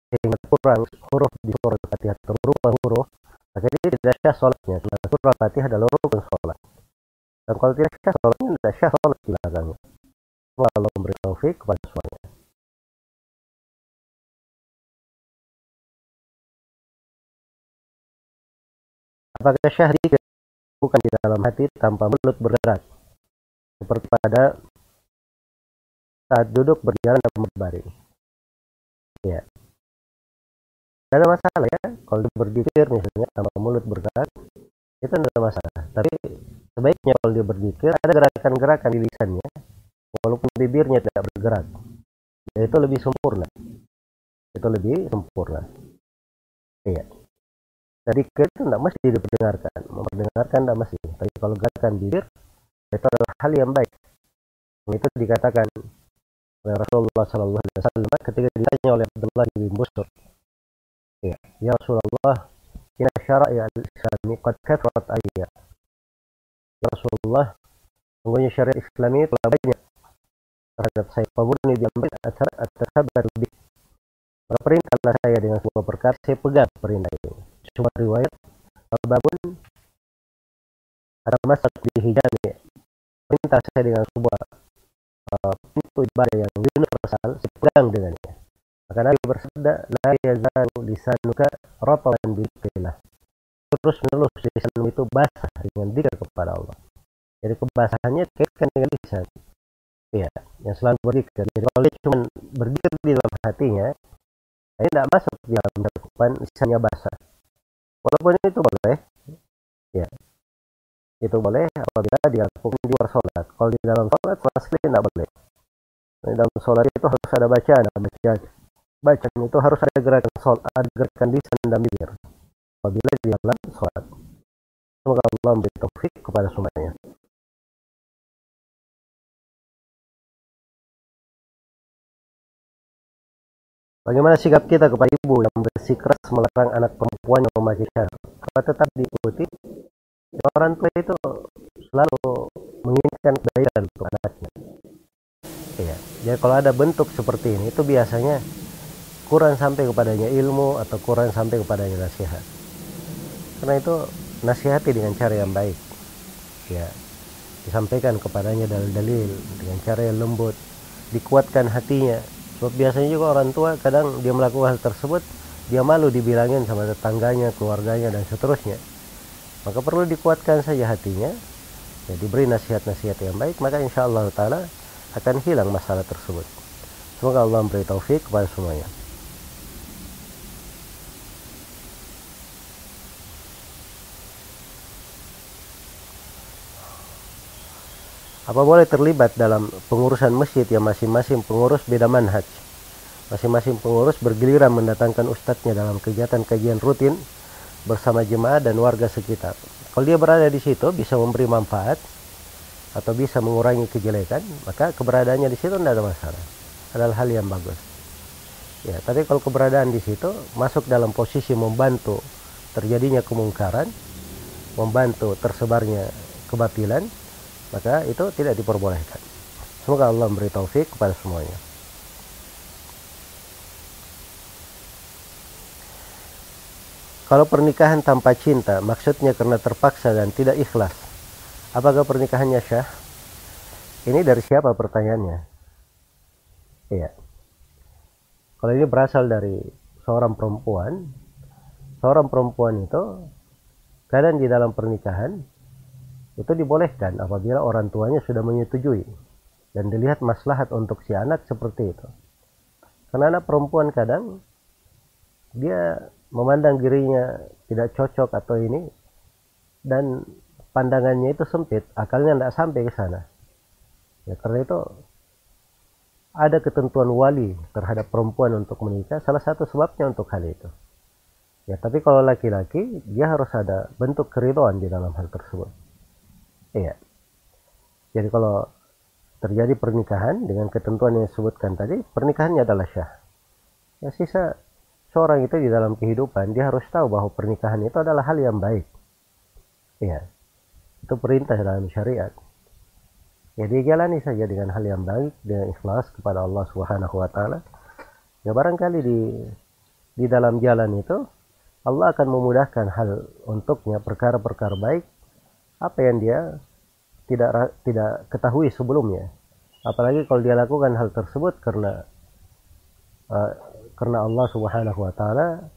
sehingga kurang huruf di surah Al-Fatihah terubah huruf maka dia tidak syah sholatnya. Karena surah Al-Fatihah adalah rukun sholat. Dan kalau tidak syah sholatnya tidak syah sholat semoga Allah memberi taufik kepada semuanya. Apakah syah bukan di dalam hati tanpa mulut bergerak. Seperti pada saat duduk berjalan dan berbaring. Ya. Tidak ada masalah ya kalau berzikir misalnya tanpa mulut bergerak itu tidak ada masalah. Tapi sebaiknya kalau dia berzikir ada gerakan-gerakan di lisannya walaupun bibirnya tidak bergerak. Ya, itu lebih sempurna. Itu lebih sempurna. Iya jadi itu tidak mesti diperdengarkan. Memperdengarkan tidak mesti. Tapi kalau gerakan bibir itu adalah hal yang baik. Itu dikatakan oleh Rasulullah Sallallahu Alaihi Wasallam ketika ditanya oleh Abdullah bin Busur. Ya, ya Rasulullah inna syara'i al-islami qad kathrat ayya. Ya Rasulullah sungguhnya syariat Islami telah banyak terhadap saya. Pabuni diambil atar atar bi maka perintahlah saya dengan sebuah perkara saya pegang perintah ini cuma riwayat babun ada masak di hijami perintah saya dengan sebuah uh, pintu ibadah yang universal sepegang dengannya. Maka Nabi bersabda la yazalu lisanuka rataban billah terus menerus lisanmu itu basah dengan dikir kepada Allah. Jadi kebasahannya kaitkan dengan lisan. Ya yang selalu berzikir jadi kalau dia cuma berzikir di dalam hatinya ini tidak masuk di dalam cakupan lisannya basah walaupun itu boleh. Ya. Itu boleh apabila dilakukan di luar sholat kalau di dalam sholat sama sekali tidak boleh. Di dalam sholat itu harus ada bacaan bacaan. Bacaan itu harus ada gerakan sholat ada gerakan lisan dan bibir. Apabila di dalam sholat semoga Allah memberi taufik kepada semuanya Bagaimana sikap kita kepada ibu yang bersikeras melarang anak perempuan yang memakai syar? Apa tetap diikuti? Orang tua itu selalu menginginkan kebaikan untuk anaknya. Ya, jadi kalau ada bentuk seperti ini itu biasanya kurang sampai kepadanya ilmu atau kurang sampai kepadanya nasihat. Karena itu nasihati dengan cara yang baik. Ya, disampaikan kepadanya dalil-dalil dengan cara yang lembut, dikuatkan hatinya Sebab biasanya juga orang tua kadang dia melakukan hal tersebut dia malu dibilangin sama tetangganya, keluarganya dan seterusnya. Maka perlu dikuatkan saja hatinya ya diberi nasihat-nasihat yang baik maka insya Allah taala akan hilang masalah tersebut semoga Allah memberi taufik kepada semuanya apa boleh terlibat dalam pengurusan masjid yang masing-masing pengurus beda manhaj? Masing-masing pengurus bergiliran mendatangkan ustadznya dalam kegiatan kajian rutin bersama jemaah dan warga sekitar. Kalau dia berada di situ bisa memberi manfaat atau bisa mengurangi kejelekan maka keberadaannya di situ tidak ada masalah. Adalah hal yang bagus. Ya tapi kalau keberadaan di situ masuk dalam posisi membantu terjadinya kemungkaran membantu tersebarnya kebatilan maka itu tidak diperbolehkan. Semoga Allah memberi taufik kepada semuanya. Kalau pernikahan tanpa cinta maksudnya karena terpaksa dan tidak ikhlas apakah pernikahannya syah? Ini dari siapa pertanyaannya? Iya. Kalau ini berasal dari seorang perempuan seorang perempuan itu kadang di dalam pernikahan itu dibolehkan apabila orang tuanya sudah menyetujui dan dilihat maslahat untuk si anak seperti itu. Karena anak perempuan kadang dia memandang dirinya tidak cocok atau ini dan pandangannya itu sempit, akalnya tidak sampai ke sana. Ya karena itu ada ketentuan wali terhadap perempuan untuk menikah, salah satu sebabnya untuk hal itu. Ya, tapi kalau laki-laki, dia harus ada bentuk keridoan di dalam hal tersebut. Iya. Jadi kalau terjadi pernikahan dengan ketentuan yang disebutkan tadi, pernikahannya adalah syah. Ya sisa seorang itu di dalam kehidupan dia harus tahu bahwa pernikahan itu adalah hal yang baik. Iya. Itu perintah dalam syariat. Ya dia jalani saja dengan hal yang baik, dengan ikhlas kepada Allah Subhanahu wa taala. Ya barangkali di di dalam jalan itu Allah akan memudahkan hal untuknya perkara-perkara baik apa yang dia tidak tidak ketahui sebelumnya. Apalagi kalau dia lakukan hal tersebut karena uh, karena Allah Subhanahu wa taala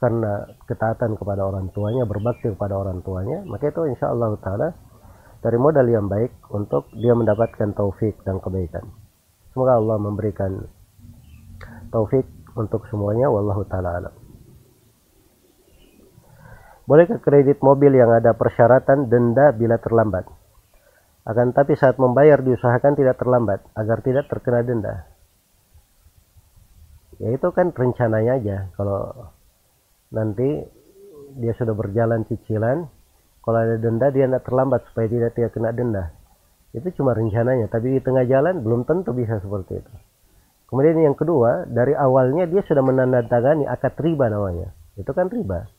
karena ketaatan kepada orang tuanya berbakti kepada orang tuanya maka itu insya Allah taala dari modal yang baik untuk dia mendapatkan taufik dan kebaikan. Semoga Allah memberikan taufik untuk semuanya wallahu taala alam Bolehkah kredit mobil yang ada persyaratan denda bila terlambat? Akan tapi saat membayar diusahakan tidak terlambat agar tidak terkena denda. Ya itu kan rencananya aja. Kalau nanti dia sudah berjalan cicilan, kalau ada denda dia tidak terlambat supaya tidak tidak kena denda. Itu cuma rencananya, tapi di tengah jalan belum tentu bisa seperti itu. Kemudian yang kedua, dari awalnya dia sudah menandatangani akad riba namanya. Itu kan riba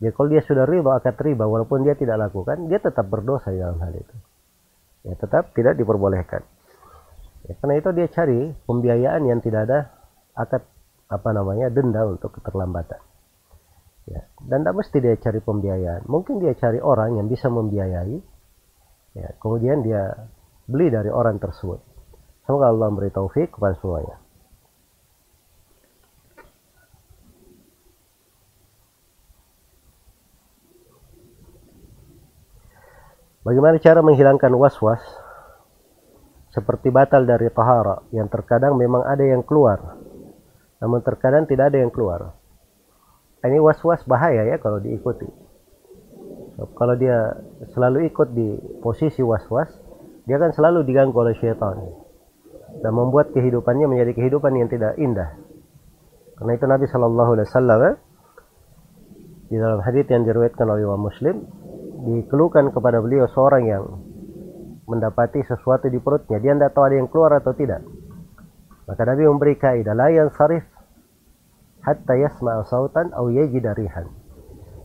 Ya kalau dia sudah riba akad riba walaupun dia tidak lakukan, dia tetap berdosa dalam hal itu. Ya tetap tidak diperbolehkan. Ya, karena itu dia cari pembiayaan yang tidak ada akad apa namanya denda untuk keterlambatan. Ya, dan tidak mesti dia cari pembiayaan. Mungkin dia cari orang yang bisa membiayai. Ya, kemudian dia beli dari orang tersebut. Semoga Allah memberi taufik kepada semuanya. Bagaimana cara menghilangkan was-was seperti batal dari tahara yang terkadang memang ada yang keluar namun terkadang tidak ada yang keluar. Ini was-was bahaya ya kalau diikuti. Kalau dia selalu ikut di posisi was-was, dia akan selalu diganggu oleh syaitan dan membuat kehidupannya menjadi kehidupan yang tidak indah. Karena itu Nabi Shallallahu Alaihi Wasallam eh, di dalam hadis yang diriwayatkan oleh Imam Muslim dikeluhkan kepada beliau seorang yang mendapati sesuatu di perutnya. Dia tidak tahu ada yang keluar atau tidak. Maka Nabi memberi kaidah la sarif hatta yasma'a sautan aw yajida rihan.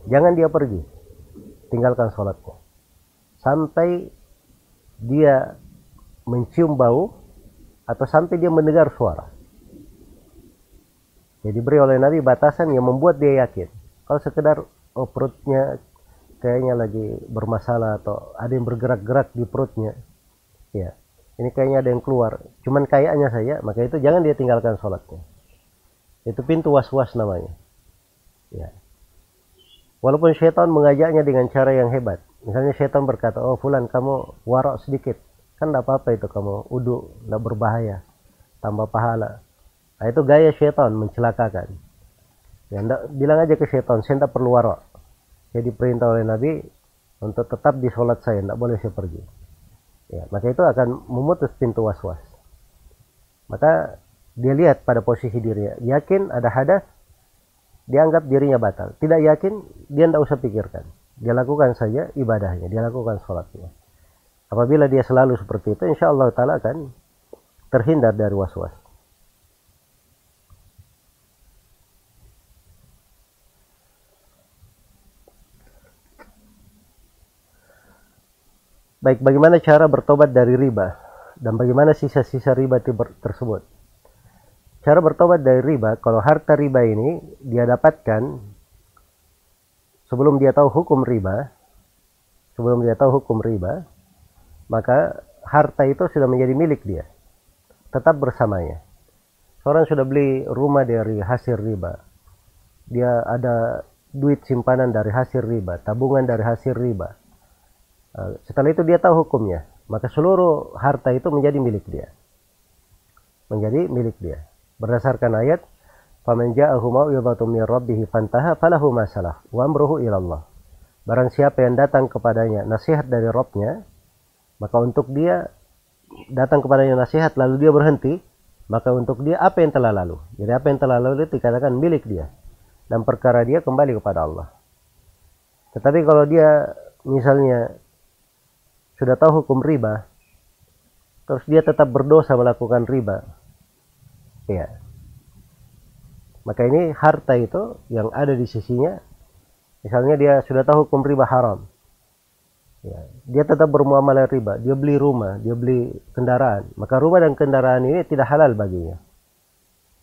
Jangan dia pergi. Tinggalkan sholatnya. Sampai dia mencium bau atau sampai dia mendengar suara. Jadi beri oleh Nabi batasan yang membuat dia yakin. Kalau sekedar oh, perutnya kayaknya lagi bermasalah atau ada yang bergerak-gerak di perutnya. Ya ini kayaknya ada yang keluar. Cuman kayaknya saya maka itu jangan dia tinggalkan sholatnya. Itu pintu was-was namanya. Ya. Walaupun syaitan mengajaknya dengan cara yang hebat. Misalnya setan berkata oh fulan kamu warok sedikit. Kan tidak apa-apa itu kamu udu tidak berbahaya tambah pahala. Nah, itu gaya setan mencelakakan. Ya enggak, bilang aja ke setan saya tidak perlu warok jadi perintah oleh Nabi untuk tetap di sholat saya tidak boleh saya pergi. Ya maka itu akan memutus pintu was-was. Maka dia lihat pada posisi dirinya yakin ada hadas dianggap dirinya batal. Tidak yakin dia tidak usah pikirkan. Dia lakukan saja ibadahnya dia lakukan sholatnya. Apabila dia selalu seperti itu insya Allah taala akan terhindar dari was-was Baik, bagaimana cara bertobat dari riba dan bagaimana sisa-sisa riba tersebut? Cara bertobat dari riba, kalau harta riba ini dia dapatkan sebelum dia tahu hukum riba, sebelum dia tahu hukum riba, maka harta itu sudah menjadi milik dia, tetap bersamanya. Seorang sudah beli rumah dari hasil riba, dia ada duit simpanan dari hasil riba, tabungan dari hasil riba, setelah itu dia tahu hukumnya, maka seluruh harta itu menjadi milik dia. Menjadi milik dia. Berdasarkan ayat, "Faman ja'ahu mau'izatun min rabbih fantaha falahu ma salah wa amruhu ila Allah." Barang siapa yang datang kepadanya nasihat dari Rabbnya, maka untuk dia datang kepadanya nasihat lalu dia berhenti, maka untuk dia apa yang telah lalu. Jadi apa yang telah lalu itu dikatakan milik dia dan perkara dia kembali kepada Allah. Tetapi kalau dia misalnya sudah tahu hukum riba, terus dia tetap berdosa melakukan riba. Ya. Maka ini harta itu yang ada di sisinya, misalnya dia sudah tahu hukum riba haram. Ya. Dia tetap bermuamalah riba, dia beli rumah, dia beli kendaraan. Maka rumah dan kendaraan ini tidak halal baginya.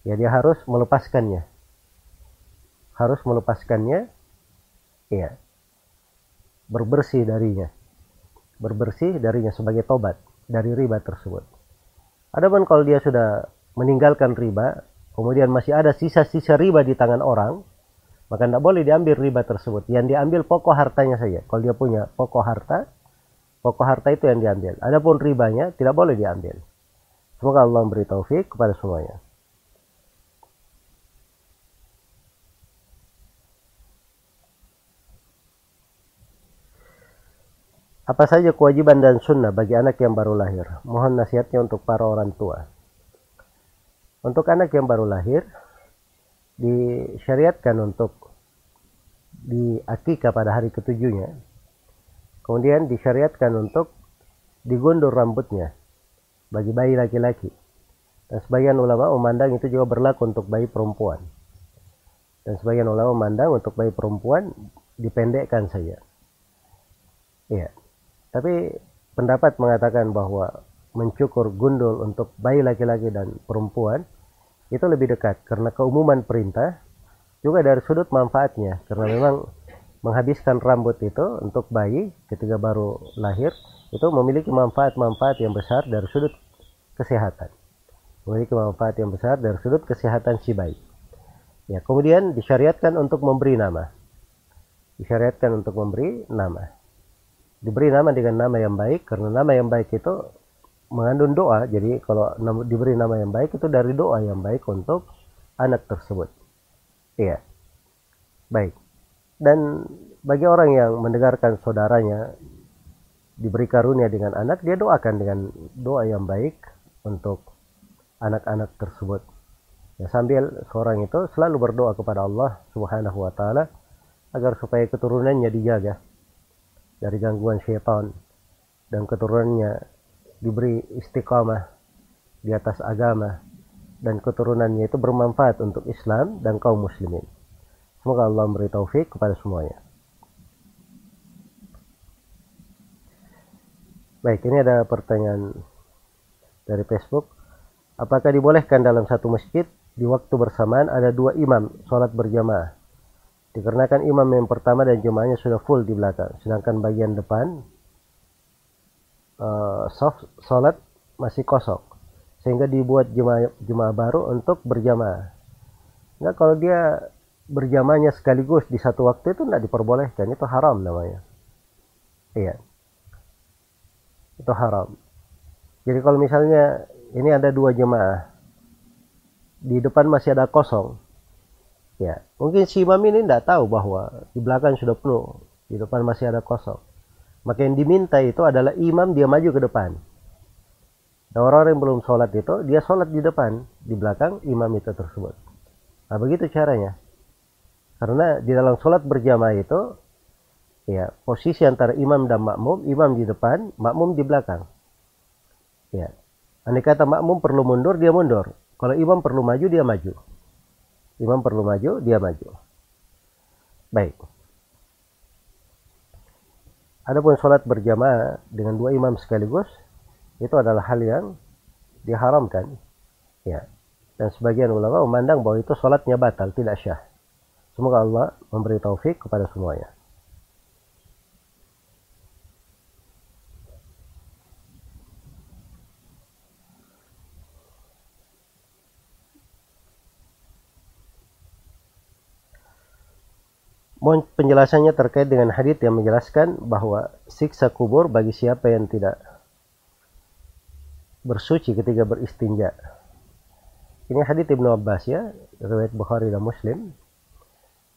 Ya dia harus melepaskannya. Harus melepaskannya. Ya. Berbersih darinya berbersih darinya sebagai tobat dari riba tersebut. Adapun kalau dia sudah meninggalkan riba, kemudian masih ada sisa-sisa riba di tangan orang, maka tidak boleh diambil riba tersebut. Yang diambil pokok hartanya saja. Kalau dia punya pokok harta, pokok harta itu yang diambil. Adapun ribanya tidak boleh diambil. Semoga Allah memberi taufik kepada semuanya. Apa saja kewajiban dan sunnah bagi anak yang baru lahir? Mohon nasihatnya untuk para orang tua. Untuk anak yang baru lahir, disyariatkan untuk diakikah pada hari ketujuhnya. Kemudian disyariatkan untuk digundul rambutnya bagi bayi laki-laki. Dan sebagian ulama memandang itu juga berlaku untuk bayi perempuan. Dan sebagian ulama memandang untuk bayi perempuan dipendekkan saja. Iya. Tapi pendapat mengatakan bahwa mencukur gundul untuk bayi laki-laki dan perempuan itu lebih dekat karena keumuman perintah juga dari sudut manfaatnya. Karena memang menghabiskan rambut itu untuk bayi ketika baru lahir itu memiliki manfaat-manfaat yang besar dari sudut kesehatan. Memiliki manfaat yang besar dari sudut kesehatan si bayi. Ya kemudian disyariatkan untuk memberi nama. Disyariatkan untuk memberi nama diberi nama dengan nama yang baik karena nama yang baik itu mengandung doa. Jadi kalau diberi nama yang baik itu dari doa yang baik untuk anak tersebut. Iya. Baik. Dan bagi orang yang mendengarkan saudaranya diberi karunia dengan anak dia doakan dengan doa yang baik untuk anak-anak tersebut. Ya sambil seorang itu selalu berdoa kepada Allah Subhanahu wa taala agar supaya keturunannya dijaga dari gangguan syaitan dan keturunannya diberi istiqamah di atas agama dan keturunannya itu bermanfaat untuk Islam dan kaum muslimin. Semoga Allah memberi taufik kepada semuanya. Baik, ini ada pertanyaan dari Facebook. Apakah dibolehkan dalam satu masjid di waktu bersamaan ada dua imam sholat berjamaah? Dikarenakan imam yang pertama dan jemaahnya sudah full di belakang, sedangkan bagian depan uh, soft salat masih kosong, sehingga dibuat jemaah, jemaah baru untuk berjamaah. Enggak kalau dia berjamaahnya sekaligus di satu waktu itu tidak diperbolehkan, itu haram namanya. Iya. Itu haram. Jadi kalau misalnya ini ada dua jemaah, di depan masih ada kosong, ya mungkin si imam ini tidak tahu bahwa di belakang sudah penuh, di depan masih ada kosong. Maka yang diminta itu adalah imam dia maju ke depan. Nah, orang-orang yang belum sholat itu, dia sholat di depan, di belakang imam itu tersebut. Nah, begitu caranya. Karena di dalam sholat berjamaah itu, ya posisi antara imam dan makmum, imam di depan, makmum di belakang. Ya, andai kata makmum perlu mundur, dia mundur. Kalau imam perlu maju, dia maju. Imam perlu maju, dia maju. Baik. Adapun sholat berjamaah dengan dua imam sekaligus, itu adalah hal yang diharamkan ya dan sebagian ulama memandang bahwa itu sholatnya batal tidak syah semoga Allah memberi taufik kepada semuanya Mohon penjelasannya terkait dengan hadis yang menjelaskan bahwa siksa kubur bagi siapa yang tidak bersuci ketika beristinja. Ini hadits Ibnu Abbas ya, riwayat Bukhari dan Muslim.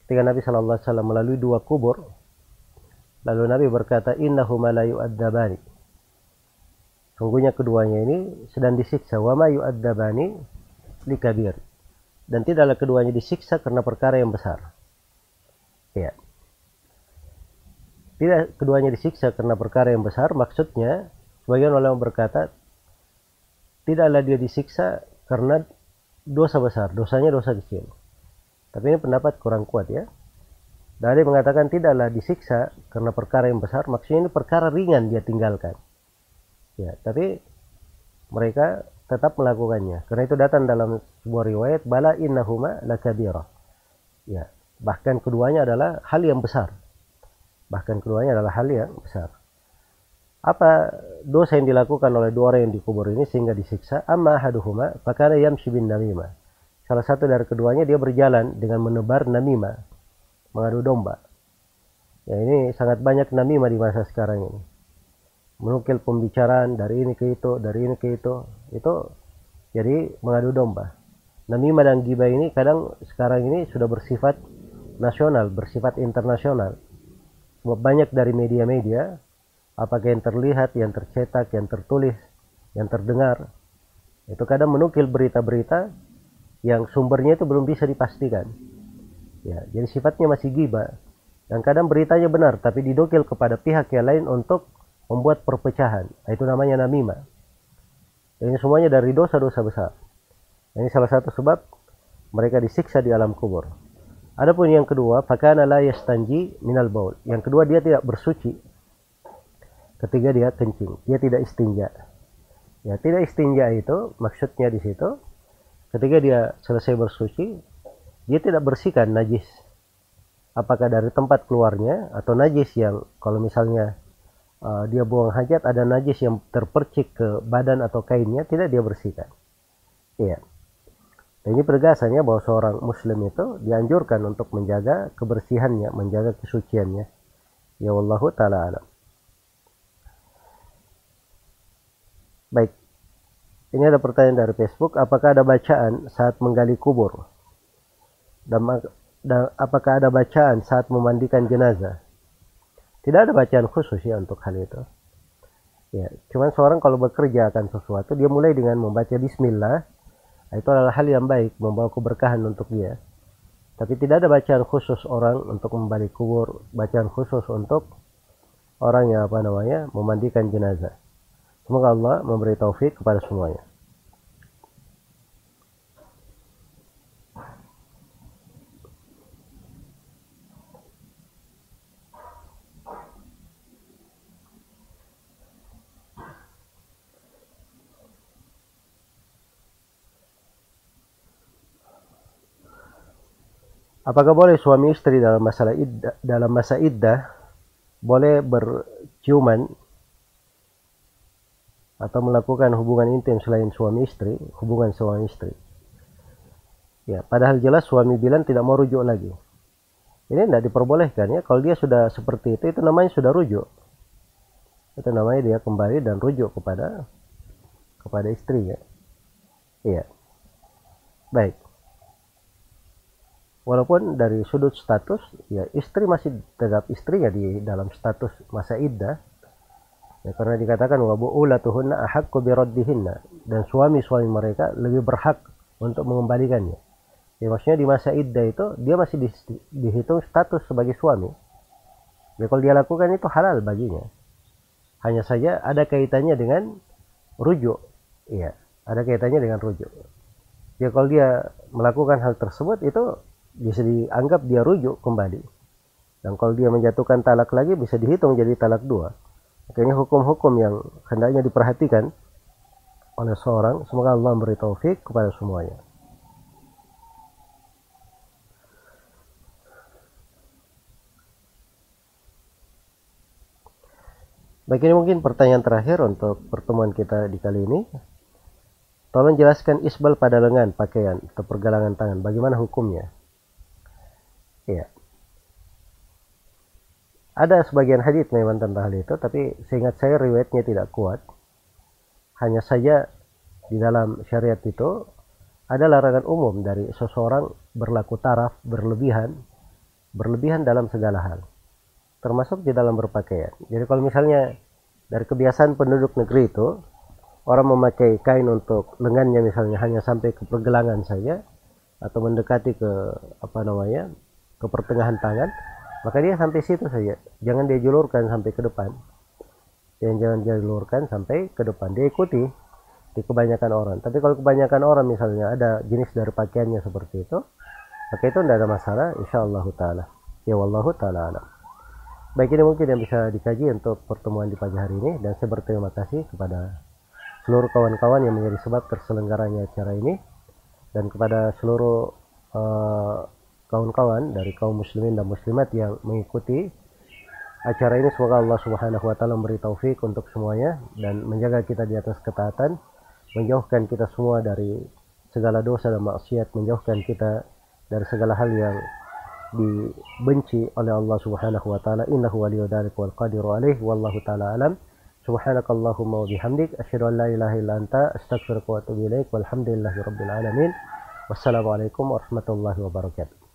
Ketika Nabi Shallallahu Alaihi Wasallam melalui dua kubur, lalu Nabi berkata, Innahuma la yu'addabani. Sungguhnya keduanya ini sedang disiksa. Wa ma yu'addabani likabir. Dan tidaklah keduanya disiksa karena perkara yang besar. Ya. Tidak keduanya disiksa karena perkara yang besar, maksudnya sebagian ulama berkata tidaklah dia disiksa karena dosa besar, dosanya dosa kecil. Tapi ini pendapat kurang kuat ya. Dari mengatakan tidaklah disiksa karena perkara yang besar, maksudnya ini perkara ringan dia tinggalkan. Ya, tapi mereka tetap melakukannya. Karena itu datang dalam sebuah riwayat bala innahuma lakabira. Ya, bahkan keduanya adalah hal yang besar. Bahkan keduanya adalah hal yang besar. Apa dosa yang dilakukan oleh dua orang yang dikubur ini sehingga disiksa? Amma ahaduhuma fakana yamshi bin namimah. Salah satu dari keduanya dia berjalan dengan menebar namimah mengadu domba. Ya ini sangat banyak namimah di masa sekarang ini. Menukil pembicaraan dari ini ke itu dari ini ke itu. Itu jadi mengadu domba. Namimah dan gibah ini kadang sekarang ini sudah bersifat nasional bersifat internasional sebab banyak dari media-media apakah yang terlihat, yang tercetak, yang tertulis, yang terdengar, itu kadang menukil berita-berita yang sumbernya itu belum bisa dipastikan. Ya, jadi sifatnya masih giba. Dan kadang beritanya benar, tapi didokil kepada pihak yang lain untuk membuat perpecahan. Itu namanya namima. Ini semuanya dari dosa-dosa besar. Ini salah satu sebab mereka disiksa di alam kubur. Adapun yang kedua, fakana la yastanji minal baul. Yang kedua dia tidak bersuci. Ketika dia kencing. Dia tidak istinja. Ya tidak istinja itu maksudnya di situ ketika dia selesai bersuci dia tidak bersihkan najis. Apakah dari tempat keluarnya atau najis yang kalau misalnya uh, dia buang hajat ada najis yang terpercik ke badan atau kainnya tidak dia bersihkan. Iya ini penegasannya bahwa seorang muslim itu dianjurkan untuk menjaga kebersihannya menjaga kesuciannya ya wallahu taala alam Baik. Ini ada pertanyaan dari Facebook, apakah ada bacaan saat menggali kubur? Dan, dan apakah ada bacaan saat memandikan jenazah? Tidak ada bacaan khusus ya untuk hal itu. Ya, cuman seorang kalau bekerja akan sesuatu, dia mulai dengan membaca bismillah. Nah, itu adalah hal yang baik, membawa keberkahan untuk dia. Tapi tidak ada bacaan khusus orang untuk membalik kubur, bacaan khusus untuk orang yang apa namanya memandikan jenazah. Semoga Allah memberi taufik kepada semuanya. Apakah boleh suami istri dalam masalah iddah, dalam masa iddah boleh berciuman atau melakukan hubungan intim selain suami istri, hubungan suami istri. Ya, padahal jelas suami bilang tidak mau rujuk lagi. Ini tidak diperbolehkan ya. Kalau dia sudah seperti itu, itu namanya sudah rujuk. itu namanya dia kembali dan rujuk kepada kepada istrinya iya baik walaupun dari sudut status ya istri masih tetap istrinya di dalam status masa iddah. Ya, karena dikatakan wa bu'ulatuhunna ahaqqu biraddihinna dan suami-suami mereka lebih berhak untuk mengembalikannya. Ya maksudnya di masa iddah itu dia masih di, dihitung status sebagai suami. Ya kalau dia lakukan itu halal baginya. Hanya saja ada kaitannya dengan rujuk. Iya ada kaitannya dengan rujuk. Ya kalau dia melakukan hal tersebut itu bisa dianggap dia rujuk kembali. Dan kalau dia menjatuhkan talak lagi bisa dihitung jadi talak dua. Makanya hukum-hukum yang hendaknya diperhatikan oleh seorang. Semoga Allah memberi taufik kepada semuanya. Baik ini mungkin pertanyaan terakhir untuk pertemuan kita di kali ini. Tolong jelaskan isbal pada lengan pakaian atau pergelangan tangan. Bagaimana hukumnya? Iya. Ada sebagian hadits memang tentang hal itu, tapi seingat saya riwayatnya tidak kuat. Hanya saja di dalam syariat itu ada larangan umum dari seseorang berlaku taraf, berlebihan, berlebihan dalam segala hal. Termasuk di dalam berpakaian. Jadi kalau misalnya dari kebiasaan penduduk negeri itu, orang memakai kain untuk lengannya misalnya hanya sampai ke pergelangan saja, atau mendekati ke apa namanya ke pertengahan tangan maka dia sampai situ saja. Jangan dia julurkan sampai ke depan. Dan jangan dia julurkan sampai ke depan. Dia ikuti di kebanyakan orang. Tapi kalau kebanyakan orang misalnya ada jenis dari pakaiannya seperti itu maka itu tidak ada masalah. Insyaallah taala. Ya wallahu taala alam. Baik ini mungkin yang bisa dikaji untuk pertemuan di pagi hari ini. Dan saya berterima kasih kepada seluruh kawan-kawan yang menjadi sebab terselenggaranya acara ini. Dan kepada seluruh uh, kawan-kawan dari kaum muslimin dan muslimat yang mengikuti acara ini semoga Allah Subhanahu wa taala memberi taufik untuk semuanya dan menjaga kita di atas ketaatan, menjauhkan kita semua dari segala dosa dan maksiat, menjauhkan kita dari segala hal yang dibenci oleh Allah Subhanahu wa taala. Innahu waliyyu wal qadiru alaihi wallahu taala alam. Subhanakallahumma wa bihamdik asyhadu an la ilaha illa anta astaghfiruka wa atubu ilaik walhamdulillahi rabbil alamin. Wassalamualaikum warahmatullahi wabarakatuh.